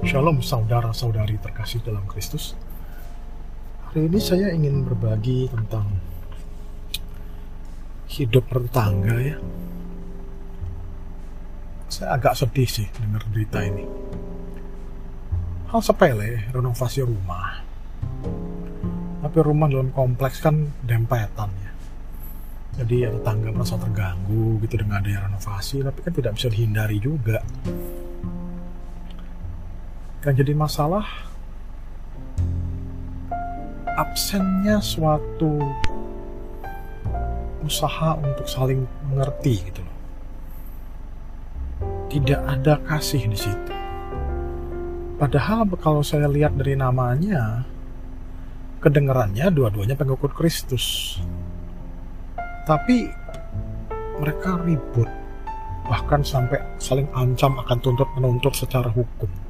Shalom saudara-saudari terkasih dalam Kristus. Hari ini saya ingin berbagi tentang hidup bertetangga ya. Saya agak sedih sih dengar berita ini. Hal sepele, renovasi rumah. Tapi rumah dalam kompleks kan dempetan ya. Jadi ya tetangga merasa terganggu gitu dengan adanya renovasi, tapi kan tidak bisa dihindari juga yang jadi masalah absennya suatu usaha untuk saling mengerti gitu loh. Tidak ada kasih di situ. Padahal kalau saya lihat dari namanya, kedengarannya dua-duanya pengikut Kristus. Tapi mereka ribut, bahkan sampai saling ancam akan tuntut menuntut secara hukum.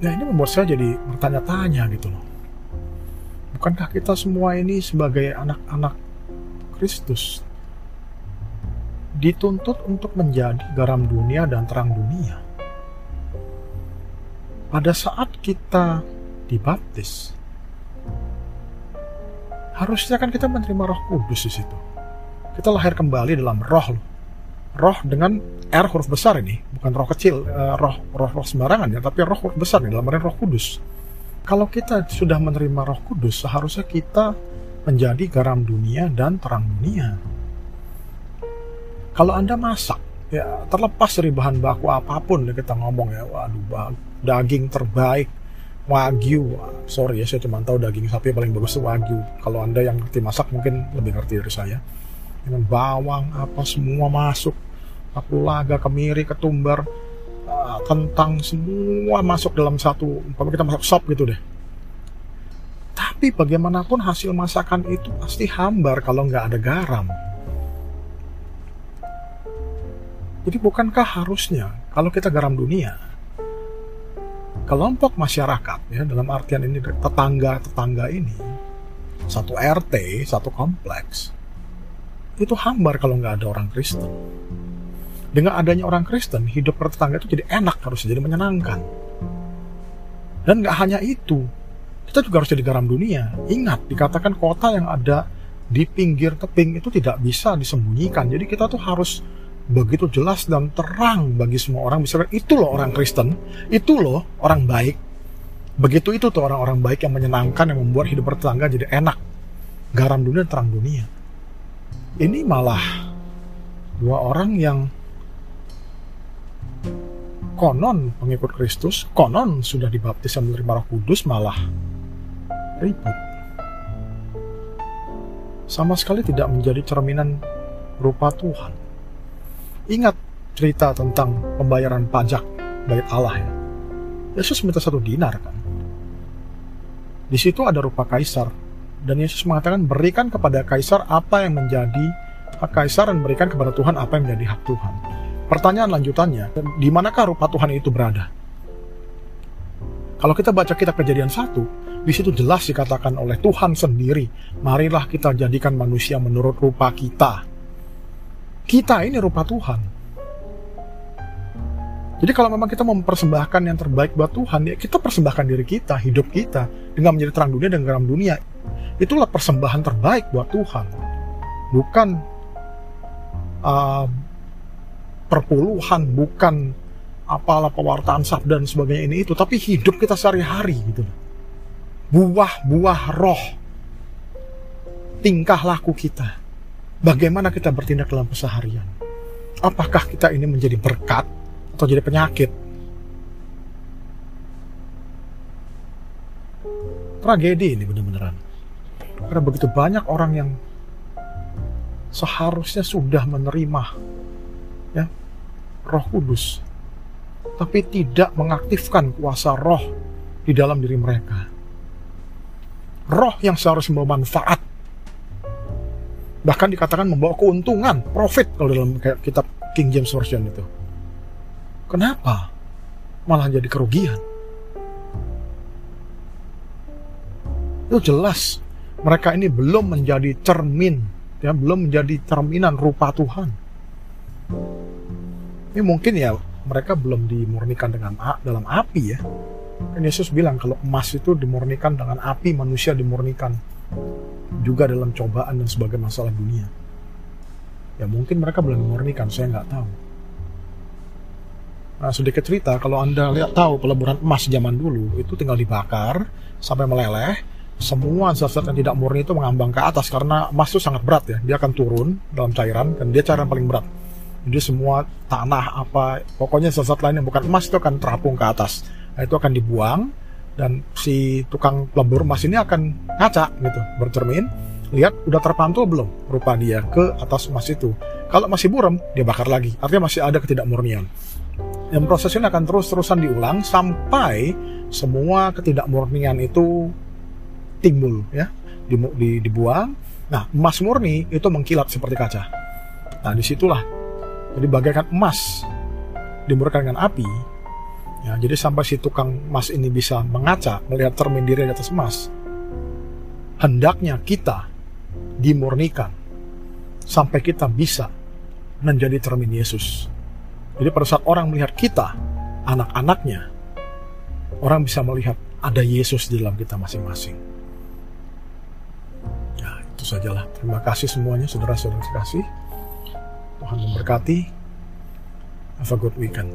Nah ini membuat saya jadi bertanya-tanya gitu loh. Bukankah kita semua ini sebagai anak-anak Kristus dituntut untuk menjadi garam dunia dan terang dunia? Pada saat kita dibaptis, harusnya kan kita menerima roh kudus di situ. Kita lahir kembali dalam roh roh dengan R huruf besar ini, bukan roh kecil, uh, roh, roh roh sembarangan ya, tapi roh huruf besar nih, dalam artian roh kudus. Kalau kita sudah menerima roh kudus, seharusnya kita menjadi garam dunia dan terang dunia. Kalau Anda masak, ya terlepas dari bahan baku apa pun ya kita ngomong ya, waduh daging terbaik, wagyu, sorry ya saya cuma tahu daging sapi paling bagus itu wagyu. Kalau Anda yang ngerti masak mungkin lebih ngerti dari saya dengan bawang apa semua masuk kapulaga kemiri ketumbar uh, kentang semua masuk dalam satu umpama kita masak sop gitu deh tapi bagaimanapun hasil masakan itu pasti hambar kalau nggak ada garam jadi bukankah harusnya kalau kita garam dunia kelompok masyarakat ya dalam artian ini tetangga-tetangga ini satu RT, satu kompleks itu hambar kalau nggak ada orang Kristen. Dengan adanya orang Kristen, hidup bertetangga itu jadi enak, harusnya jadi menyenangkan. Dan nggak hanya itu, kita juga harus jadi garam dunia. Ingat, dikatakan kota yang ada di pinggir tebing itu tidak bisa disembunyikan. Jadi kita tuh harus begitu jelas dan terang bagi semua orang bisa itu loh orang Kristen, itu loh orang baik. Begitu itu tuh orang-orang baik yang menyenangkan yang membuat hidup bertetangga jadi enak. Garam dunia terang dunia ini malah dua orang yang konon pengikut Kristus, konon sudah dibaptis dan menerima Roh Kudus malah ribut. Sama sekali tidak menjadi cerminan rupa Tuhan. Ingat cerita tentang pembayaran pajak bait Allah ya. Yesus minta satu dinar kan. Di situ ada rupa kaisar dan Yesus mengatakan berikan kepada kaisar apa yang menjadi hak kaisar dan berikan kepada Tuhan apa yang menjadi hak Tuhan. Pertanyaan lanjutannya, di manakah rupa Tuhan itu berada? Kalau kita baca kitab kejadian satu, di situ jelas dikatakan oleh Tuhan sendiri, marilah kita jadikan manusia menurut rupa kita. Kita ini rupa Tuhan. Jadi kalau memang kita mempersembahkan yang terbaik buat Tuhan, ya kita persembahkan diri kita, hidup kita, dengan menjadi terang dunia dan garam dunia. Itulah persembahan terbaik buat Tuhan. Bukan uh, perpuluhan, bukan apalah pewartaan sabda dan sebagainya ini itu, tapi hidup kita sehari-hari gitu. Buah-buah roh, tingkah laku kita. Bagaimana kita bertindak dalam keseharian? Apakah kita ini menjadi berkat atau jadi penyakit? Tragedi ini benar-beneran. Karena begitu banyak orang yang seharusnya sudah menerima ya Roh Kudus tapi tidak mengaktifkan kuasa roh di dalam diri mereka. Roh yang seharusnya membawa manfaat bahkan dikatakan membawa keuntungan, profit kalau dalam kitab King James Version itu. Kenapa? Malah jadi kerugian. Itu jelas mereka ini belum menjadi cermin, ya belum menjadi cerminan rupa Tuhan. Ini mungkin ya mereka belum dimurnikan dengan dalam api ya. Kan Yesus bilang kalau emas itu dimurnikan dengan api, manusia dimurnikan juga dalam cobaan dan sebagai masalah dunia. Ya mungkin mereka belum dimurnikan, saya nggak tahu. Nah, sedikit cerita, kalau Anda lihat tahu peleburan emas zaman dulu, itu tinggal dibakar sampai meleleh, semua zat-zat yang tidak murni itu mengambang ke atas karena emas itu sangat berat ya, dia akan turun dalam cairan dan dia cairan paling berat. Jadi semua tanah apa, pokoknya zat-zat lain yang bukan emas itu akan terapung ke atas. Nah, itu akan dibuang dan si tukang pelebur emas ini akan ngaca gitu, bercermin, lihat udah terpantul belum rupa dia ke atas emas itu. Kalau masih buram, dia bakar lagi. Artinya masih ada ketidakmurnian. Dan proses ini akan terus-terusan diulang sampai semua ketidakmurnian itu timbul ya, dibuang. Nah, emas murni itu mengkilat seperti kaca. Nah, di situlah jadi bagaikan emas dimurnikan dengan api. Ya, jadi sampai si tukang emas ini bisa mengaca melihat cermin diri di atas emas. Hendaknya kita dimurnikan sampai kita bisa menjadi cermin Yesus. Jadi pada saat orang melihat kita, anak-anaknya, orang bisa melihat ada Yesus di dalam kita masing-masing. Ya, itu sajalah. Terima kasih semuanya, saudara-saudara kasih. Tuhan memberkati. Have a good weekend.